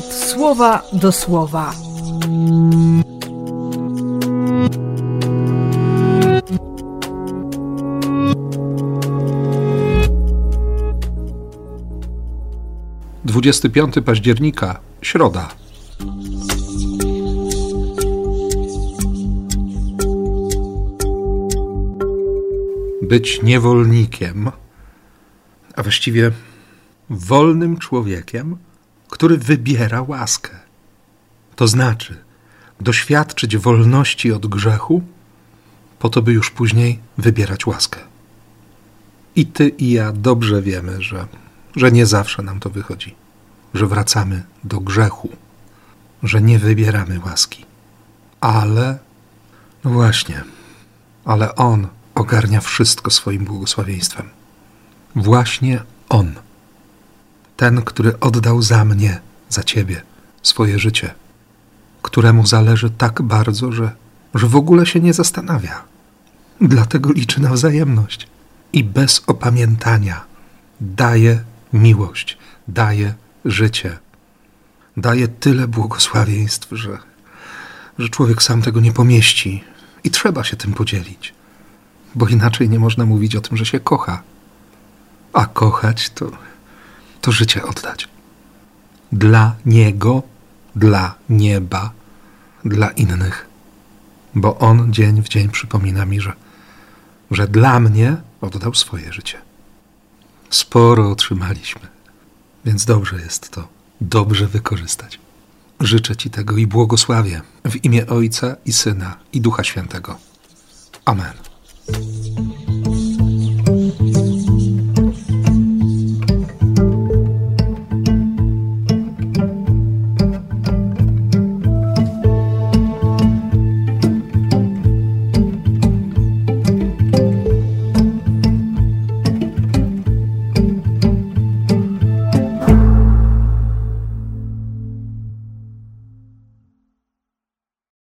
słowa do słowa. Dwudziesty piąty października, środa. Być niewolnikiem, a właściwie wolnym człowiekiem, który wybiera łaskę. To znaczy doświadczyć wolności od grzechu, po to, by już później wybierać łaskę. I ty i ja dobrze wiemy, że, że nie zawsze nam to wychodzi, że wracamy do grzechu, że nie wybieramy łaski. Ale, no właśnie, ale On ogarnia wszystko swoim błogosławieństwem. Właśnie On ten, który oddał za mnie, za ciebie swoje życie, któremu zależy tak bardzo, że, że w ogóle się nie zastanawia. Dlatego liczy na wzajemność i bez opamiętania daje miłość, daje życie, daje tyle błogosławieństw, że, że człowiek sam tego nie pomieści i trzeba się tym podzielić, bo inaczej nie można mówić o tym, że się kocha. A kochać to to życie oddać. Dla Niego, dla nieba, dla innych. Bo On dzień w dzień przypomina mi, że, że dla mnie oddał swoje życie. Sporo otrzymaliśmy, więc dobrze jest to dobrze wykorzystać. Życzę Ci tego i błogosławię w imię Ojca i Syna i Ducha Świętego. Amen.